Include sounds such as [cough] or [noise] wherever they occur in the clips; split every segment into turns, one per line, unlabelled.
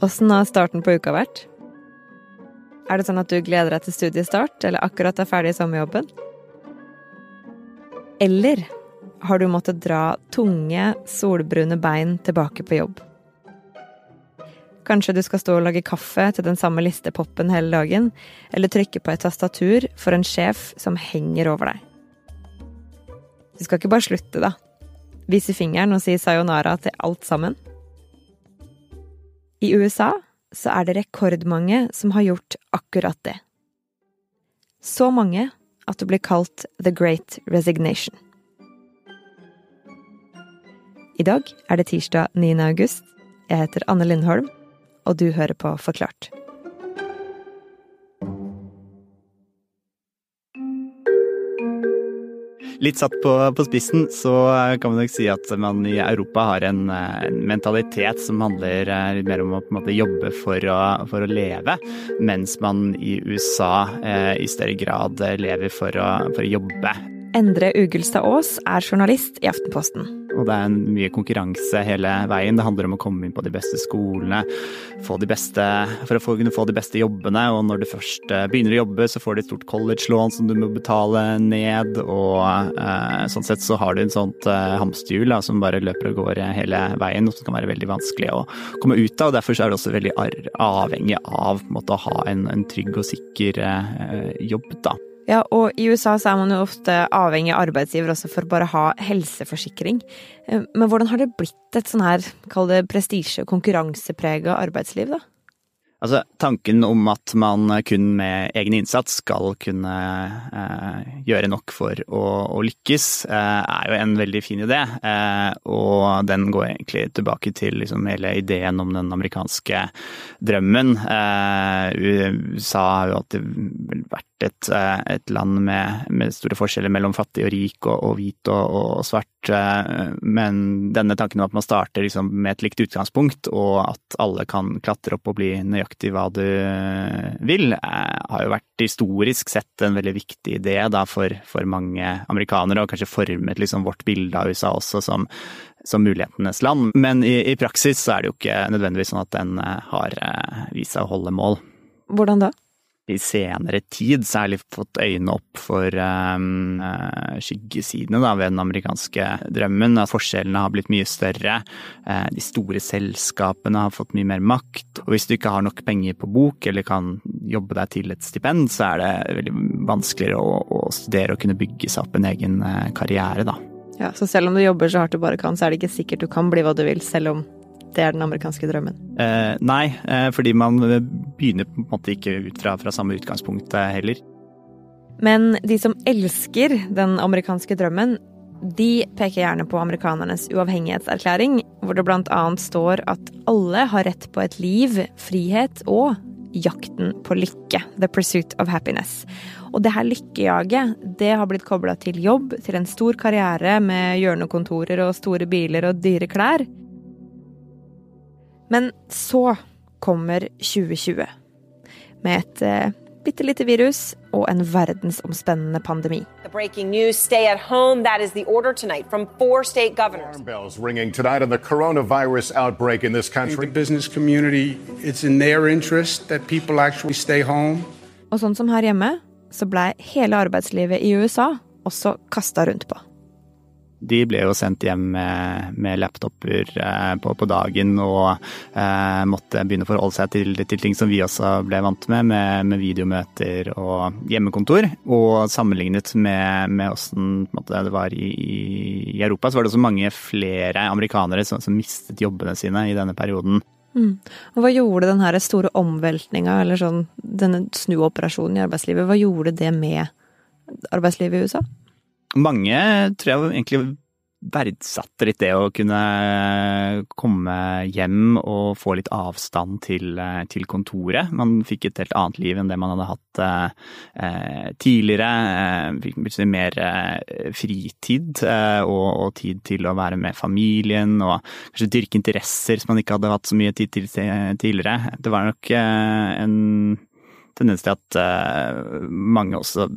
Åssen har starten på uka vært? Er det sånn at du gleder deg til studiestart, eller akkurat er ferdig i sommerjobben? Eller har du måttet dra tunge, solbrune bein tilbake på jobb? Kanskje du skal stå og lage kaffe til den samme listepoppen hele dagen, eller trykke på et tastatur for en sjef som henger over deg. Du skal ikke bare slutte, da. Vise fingeren og si sayonara til alt sammen. I USA så er det rekordmange som har gjort akkurat det. Så mange at det blir kalt The Great Resignation. I dag er det tirsdag 9. august. Jeg heter Anne Lindholm, og du hører på Forklart.
Litt satt på, på, spissen, så kan man nok si at man i Europa har en, en mentalitet som handler eh, litt mer om å måte, jobbe for å, for å, leve, mens man i USA eh, i større grad lever for å, for å jobbe.
Endre Ugelstad Aas er journalist i Aftenposten
og det er mye konkurranse hele veien. Det handler om å komme inn på de beste skolene de beste, for å kunne få de beste jobbene. Og når du først eh, begynner å jobbe, så får du et stort college-lån som du må betale ned. Og eh, sånn sett så har du en sånt eh, hamsterhjul som bare løper og går hele veien, og som kan være veldig vanskelig å komme ut av. og Derfor er det også veldig avhengig av måte, å ha en, en, trygg og sikker eh, jobb. da.
Ja, og i USA så er man jo ofte avhengig av arbeidsgiver også for bare å ha helseforsikring. Eh, men hvordan har det blitt et sånn her, kall det prestisje- og konkurranseprega arbeidsliv, da?
Altså, tanken om at man kun med egen innsats skal kunne eh, gjøre nok for å, å lykkes, eh, er jo en veldig fin idé. Eh, og den går egentlig tilbake til liksom, hele ideen om den amerikanske drømmen. Eh, USA har jo alltid vært et, eh, et land med, med, store forskjeller mellom fattig og rik og, og hvit og, og, svart. Eh, men denne tanken om at man starter liksom med et likt utgangspunkt, og at alle kan klatre opp og bli nøyaktig hva du vil, eh, har jo vært historisk sett en veldig viktig idé da, for, for, mange amerikanere, og kanskje formet liksom vårt bilde av USA også som, som mulighetenes land. Men i, i, praksis så er det jo ikke nødvendigvis sånn at den har vist seg å holde mål.
Hvordan da?
I senere tid særlig fått øynene opp for um, skyggesidene da, ved den amerikanske drømmen. At forskjellene har blitt mye større. Uh, de store selskapene har fått mye mer makt. Og hvis du ikke har nok penger på bok, eller kan jobbe deg til et stipend, så er det veldig vanskeligere å, å studere og kunne bygge seg opp en egen uh, karriere, da.
Ja, Så selv om du jobber så hardt du bare kan, så er det ikke sikkert du kan bli hva du vil, selv om det er den amerikanske drømmen?
Eh, nei, eh, fordi man begynner på en måte ikke ut fra, fra samme utgangspunkt eh, heller.
Men de som elsker den amerikanske drømmen, de peker gjerne på amerikanernes uavhengighetserklæring, hvor det annet står at alle har rett på et liv, frihet og jakten på lykke. The pursuit of happiness. Og det her lykkejaget, det har blitt kobla til jobb, til en stor karriere med hjørnekontorer og store biler og dyre klær. Men så kommer 2020. Med et eh, bitte lite virus og en verdensomspennende pandemi.
News, home. That is the order tonight from four state governors.
Alarm bells ringing tonight on the coronavirus outbreak in this country.
The business community, it's in their interest that people actually stay home.
Og sånn som her hjemme, så blei hele arbeidslivet i USA også kasta rundt på
de ble jo sendt hjem med, med laptoper eh, på, på, dagen og eh, måtte begynne å forholde seg til, til, ting som vi også ble vant med, med, med videomøter og hjemmekontor. Og sammenlignet med, med åssen det var i, i, Europa, så var det også mange flere amerikanere som, som mistet jobbene sine i denne perioden.
Mm. Og Hva gjorde den store omveltninga, eller sånn, denne snuoperasjonen i arbeidslivet, hva gjorde det med arbeidslivet i USA?
Mange tror jeg egentlig verdsatte litt det å kunne komme hjem og få litt avstand til, til, kontoret. Man fikk et helt annet liv enn det man hadde hatt eh, tidligere. Eh, fikk plutselig mer eh, fritid eh, og, og, tid til å være med familien og kanskje dyrke interesser som man ikke hadde hatt så mye tid til tidligere. Det var nok eh, en tendens til at eh, mange også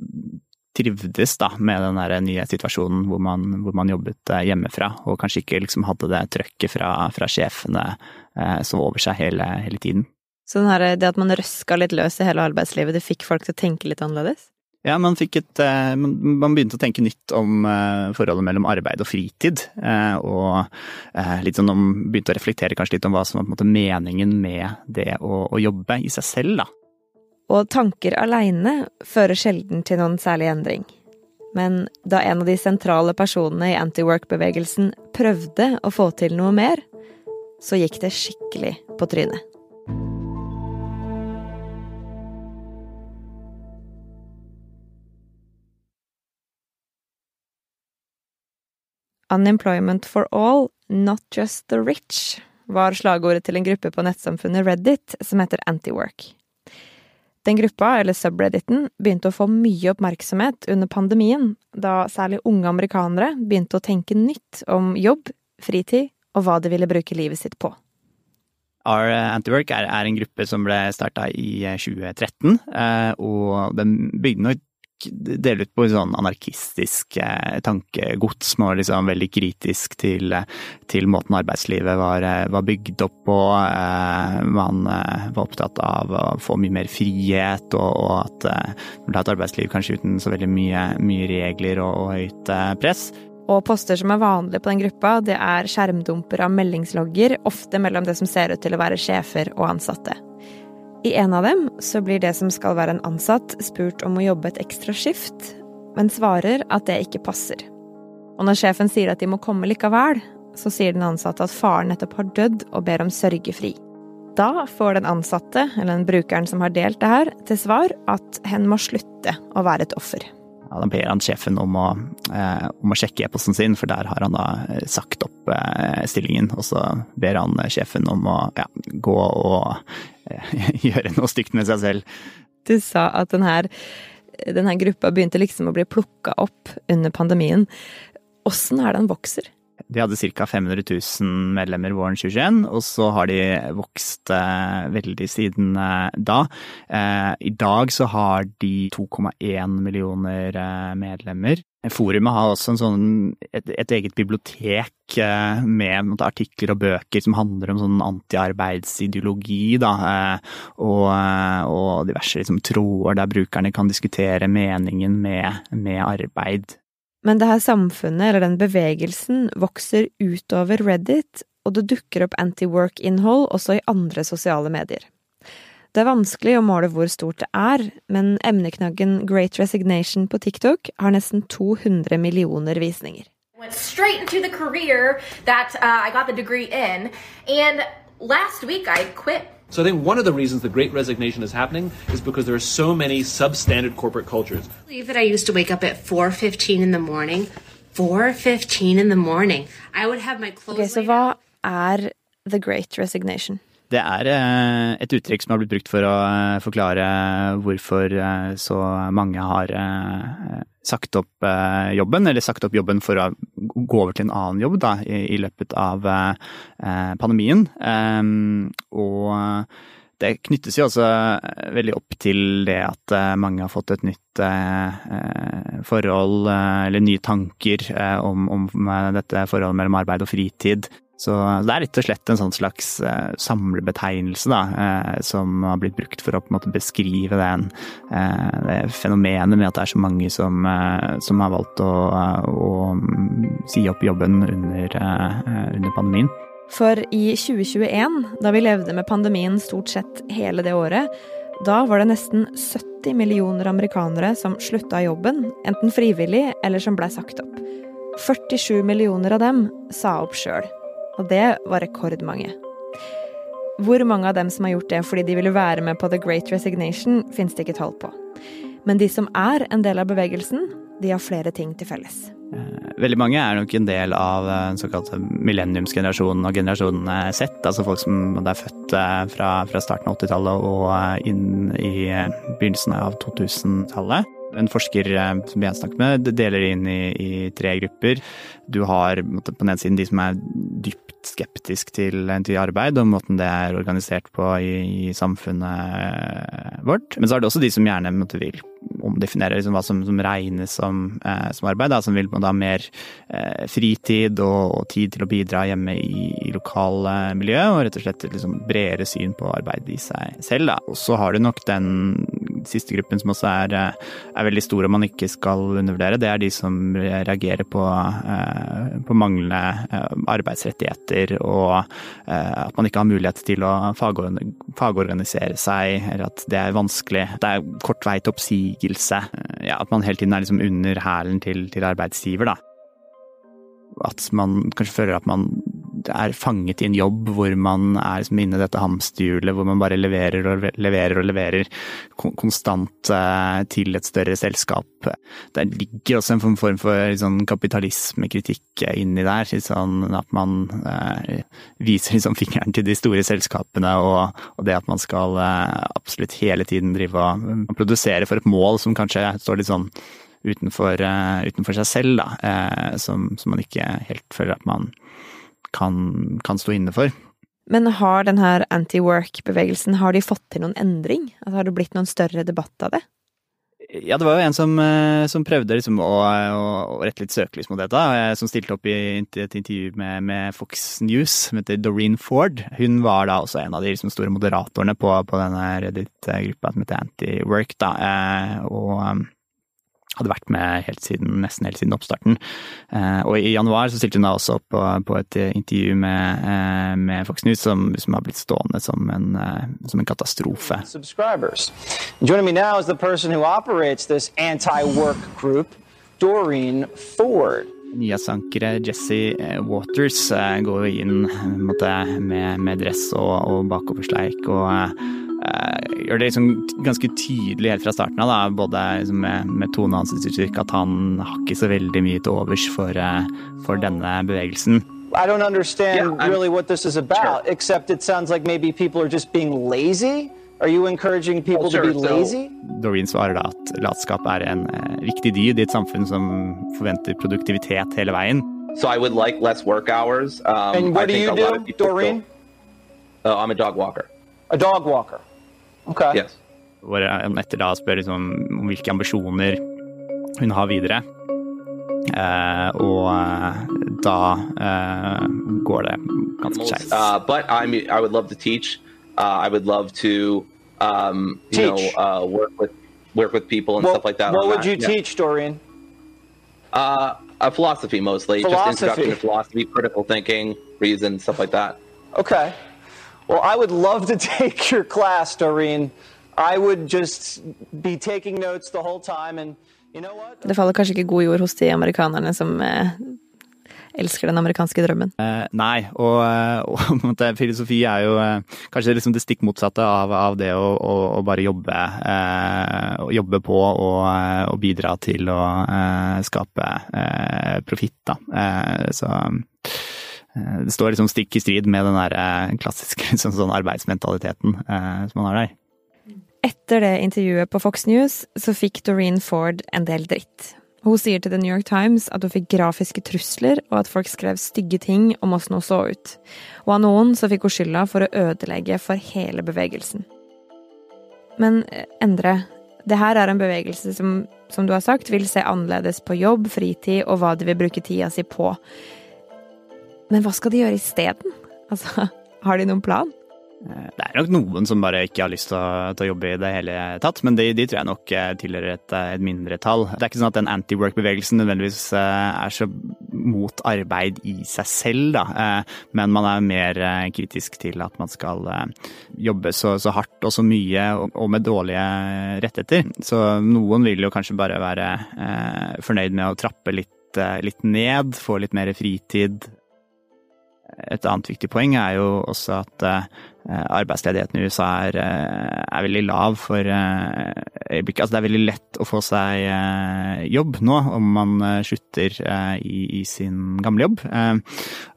trivdes da med den der nye situasjonen hvor man, hvor man jobbet hjemmefra, og kanskje ikke liksom hadde det trøkket fra, fra sjefene eh, som over seg hele, hele tiden.
Så her, det at man røska litt løs i hele arbeidslivet, det fikk folk til å tenke litt annerledes?
Ja, man et eh, Man begynte å tenke nytt om eh, forholdet mellom arbeid og fritid. Eh, og litt sånn om Begynte å reflektere kanskje litt om hva som var på en måte meningen med det å, å jobbe i seg selv, da.
Og tanker aleine fører sjelden til noen særlig endring. Men da en av de sentrale personene i anti-work-bevegelsen prøvde å få til noe mer, så gikk det skikkelig på trynet. Unemployment for all, not just the rich, var slagordet til en gruppe på nettsamfunnet Reddit som heter Antiwork. Den gruppa, eller subredditen, begynte å få mye oppmerksomhet under pandemien, da særlig unge amerikanere begynte å tenke nytt om jobb, fritid og hva de ville bruke livet sitt på.
Our Antiwork er, er en gruppe som ble starta i 2013, eh, og den bygde nok dele ut på sånn anarkistisk eh, tankegods. Man var liksom veldig kritisk til, til måten arbeidslivet var, eh, var, bygd opp på. Eh, man var opptatt av å få mye mer frihet, og, og at man ble et arbeidsliv kanskje uten så veldig mye, mye regler og, og høyt press.
Og poster som er vanlige på den gruppa, det er skjermdumper av meldingslogger, ofte mellom det som ser ut til å være sjefer og ansatte. I en av dem så blir det som skal være en ansatt, spurt om å jobbe et ekstra skift, men svarer at det ikke passer. Og når sjefen sier at de må komme likevel, så sier den ansatte at faren nettopp har dødd og ber om sørgefri. Da får den ansatte, eller den brukeren som har delt det her, til svar at hen må slutte å være et offer.
Ja, da ber han sjefen om å, eh, om å sjekke e-posten sin, for der har han da eh, sagt opp eh, stillingen. Og så ber han sjefen om å ja, gå og eh, [laughs] gjøre noe stygt med seg selv.
Du sa at denne, denne gruppa begynte liksom å bli plukka opp under pandemien. Åssen er det han vokser?
De hadde ca. 500 000 medlemmer våren 2021, og så har de vokst eh, veldig siden eh, da. Eh, I dag så har de 2,1 millioner medlemmer. Forumet har også sånn, et, et, eget bibliotek med måte, artikler og bøker som handler om sånn antiarbeidsideologi, da, og, og, diverse liksom, tråder der brukerne kan diskutere meningen med, med arbeid.
Men det her samfunnet, eller den bevegelsen, vokser utover Reddit, og det dukker opp anti-work-innhold også i andre sosiale medier. Det er vanskelig å måle hvor stort det er, men emneknaggen Great Resignation på TikTok har nesten 200 millioner visninger.
Went straight into the career that uh, I got the degree in, and last week I
so I think one of the reasons the great resignation is happening is because there are so many substandard corporate cultures.
I believe that I used to wake up at 4:15 in the morning. 4:15 in the morning. I would have my clothes
okay, Så hva er the great resignation?
Det er eh, et uttrykk som har blitt brukt for å eh, forklare hvorfor eh, så mange har sagt opp jobben, eller sagt opp jobben for å gå over til en annen jobb da, i løpet av pandemien. Og det knyttes jo også veldig opp til det at mange har fått et nytt forhold, eller nye tanker om, om dette forholdet mellom arbeid og fritid. Så det er rett og slett en sånn slags uh, samlebetegnelse da, uh, som har blitt brukt for å på en måte beskrive den, uh, det fenomenet med at det er så mange som, som har valgt å, å si opp jobben under, under pandemien.
For i 2021, da vi levde med pandemien stort sett hele det året, da var det nesten 70 millioner amerikanere som slutta jobben, enten frivillig eller som blei sagt opp. 47 millioner av dem sa opp sjøl og det var rekordmange. Hvor mange av dem som har gjort det fordi de ville være med på The Great Resignation, fins det ikke tall på. Men de som er en del av bevegelsen, de har flere ting til felles.
Eh, veldig mange er nok en del av eh, den såkalte millenniumsgenerasjonen og generasjonen Z. Altså folk som er født eh, fra, fra starten av 80-tallet og inn i begynnelsen av 2000-tallet. En forsker som jeg snakket med, deler inn i, i tre grupper. Du har på den ene siden de som er dypt skeptisk til, til arbeid og måten det er organisert på i, i, samfunnet vårt. Men så er det også de som gjerne måtte, vil omdefinere liksom hva som, som regnes som, eh, som arbeid. Da, som vil ha mer eh, fritid og, og, tid til å bidra hjemme i, i lokalmiljøet. Og rett og slett liksom bredere syn på arbeid i seg selv. Da. Og så har du nok den siste gruppen som også er, eh, er, veldig stor og man ikke skal undervurdere. Det er de som reagerer på, eh, på manglende eh, arbeidsrettigheter og at man ikke har mulighet til å fagorganisere seg, eller at det er vanskelig. Det er kort vei til oppsigelse. Ja, at man hele tiden er liksom under hælen til, til arbeidsgiver, da at man kanskje føler at man er fanget i en jobb hvor man er liksom inne i dette hamsterhjulet, hvor man bare leverer og leverer og leverer konstant eh, til et større selskap. Der ligger også en form for sånn kapitalismekritikk inni der. Sånn at man eh, viser liksom fingeren til de store selskapene, og, det at man skal eh, absolutt hele tiden drive og produsere for et mål som kanskje står litt sånn utenfor, utenfor seg selv, da, som, som, man ikke helt føler at man kan, kan stå inne for.
Men har denne anti-work-bevegelsen har de fått til noen endring? Altså, har det blitt noen større debatt av det?
Ja, det var jo en som, eh, som prøvde liksom å, å, å, rette litt søkelys mot dette. Som stilte opp i et intervju med, med, Fox News, som heter Doreen Ford. Hun var da også en av de liksom, store moderatorene på, på denne Reddit-gruppa som heter Anti-Work. da, og hadde vært med helt siden, nesten helt siden oppstarten. Eh, og i januar så stilte hun da også opp på, på et intervju med, eh, med Fox News som, som, har blitt stående som en, eh, som en katastrofe. Joining me now is the person who operates this anti-work group, Doreen Ford. Nyhetsankere Jesse Waters går inn med, med dress og, og bakoversleik og Eh, gjør det liksom ganske tydelig helt fra starten av, da, både liksom med, med tonen hans uttrykk, at han har ikke så veldig mye til overs for, eh, for denne bevegelsen. I don't understand yeah, really what this is about, sure. except it sounds like maybe people are just being lazy. Are you encouraging people well, sure. to be lazy? Doreen svarer da at latskap er en uh, viktig dyd i et samfunn som forventer produktivitet hele veien.
So I would like less work hours. Um,
and what do you do, Doreen?
Feel, uh, I'm a dog walker.
A dog walker. Okay.
Yes. Hvor han etter da spør liksom om hvilke ambisjoner hun har videre. Uh, og uh, da uh, går det ganske skeis.
Uh, but I'm, I would love to teach. Uh, I would love to um, you know, uh, work with work with people and
well,
stuff like that.
What would that. you yeah. teach, Dorian?
Uh, philosophy mostly, philosophy. just introduction to philosophy, critical thinking, reason, stuff like that.
Okay. Well, I would love to [laughs] take your class, Doreen. I would just be taking notes the whole time and you know what?
Det faller kanskje ikke god jord hos de amerikanerne som eh, elsker den amerikanske drømmen?
Eh, nei, og, eh, og [laughs] filosofi er jo eh, kanskje liksom det stikk motsatte av, av det å, å, å, bare jobbe, eh, jobbe på og, bidra til å skape profitt, da. så Eh, det står liksom stikk i strid med den der eh, klassiske [laughs] liksom, sånn arbeidsmentaliteten eh, som man har der.
Etter det intervjuet på Fox News så fikk Doreen Ford en del dritt. Hun sier til The New York Times at hun fikk grafiske trusler, og at folk skrev stygge ting om åssen hun så ut. Og av noen så fikk hun skylda for å ødelegge for hele bevegelsen. Men Endre, det her er en bevegelse som, som du har sagt, vil se annerledes på jobb, fritid og hva de vil bruke tida si på. Men hva skal de gjøre isteden? Altså, har de noen plan?
Eh, det er nok noen som bare ikke har lyst til å, til å jobbe i det hele tatt, men de, de tror jeg nok eh, tilhører et, eh, et mindretall. Det er ikke sånn at den anti-work-bevegelsen nødvendigvis er så mot arbeid i seg selv, da. Men man er mer kritisk til at man skal jobbe så, så hardt og så mye og med dårlige rettigheter. Så noen vil jo kanskje bare være fornøyd med å trappe litt, litt ned, få litt mer fritid et annet viktig poeng er jo også at eh, arbeidsledigheten i USA er, eh, er veldig lav for eh, øyeblikket. Altså det er veldig lett å få seg jobb nå om man slutter i, i sin gamle jobb.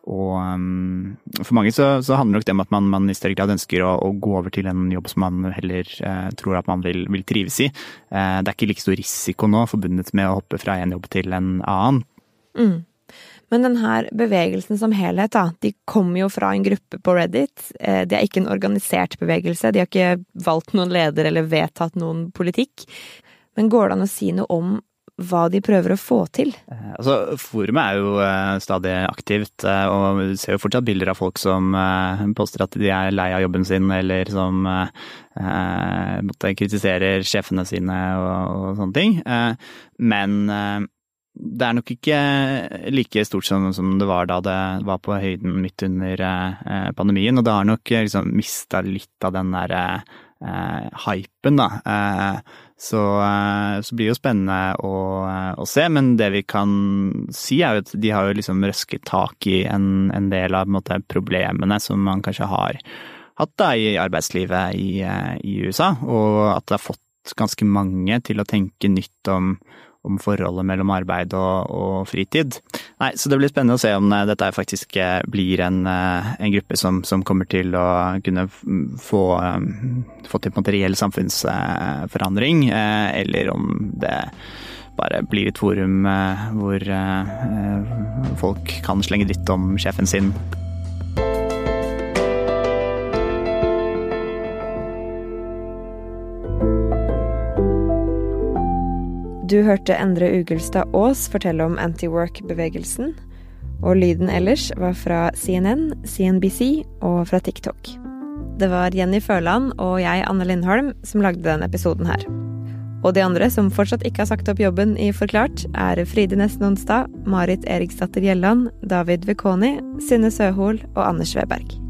Og for mange så, så handler nok det om at man, man, i større grad ønsker å, å, gå over til en jobb som man heller tror at man vil, vil trives i. Det er ikke like stor risiko nå forbundet med å hoppe fra en jobb til en annen.
Mm. Men denne bevegelsen som helhet, da, de kommer jo fra en gruppe på Reddit. Eh, det er ikke en organisert bevegelse, de har ikke valgt noen leder eller vedtatt noen politikk. Men går det an å si noe om hva de prøver å få til?
Eh, altså, Forumet er jo eh, stadig aktivt, og vi ser jo fortsatt bilder av folk som påstår at de er lei av jobben sin, eller som eh, kritiserer sjefene sine og, og sånne ting. Men det er nok ikke like stort som, det var da det var på høyden midt under pandemien, og det har nok liksom mista litt av den derre hypen, da. Så, eh, så blir det jo spennende å, eh, å, se, men det vi kan si er jo at de har jo liksom røsket tak i en, en del av en måte, problemene som man kanskje har hatt da i arbeidslivet i, eh, i USA, og at det har fått ganske mange til å tenke nytt om, om forholdet mellom arbeid og, og, fritid. Nei, så det blir spennende å se om eh, dette faktisk eh, blir en, eh, en gruppe som, som, kommer til å kunne få, få til reell samfunnsforandring, eller om det bare blir et forum hvor folk kan slenge dritt om sjefen sin.
Du hørte Endre Ugelstad Aas fortelle om anti-work-bevegelsen. Og lyden ellers var fra CNN, CNBC og fra TikTok. Det var Jenny Førland og jeg, Anne Lindholm, som lagde denne episoden her. Og de andre som fortsatt ikke har sagt opp jobben i Forklart, er Fride Nesten Onsdag, Marit Eriksdatter Gjelland, David Vekoni, Synne Søhol og Anders Weberg.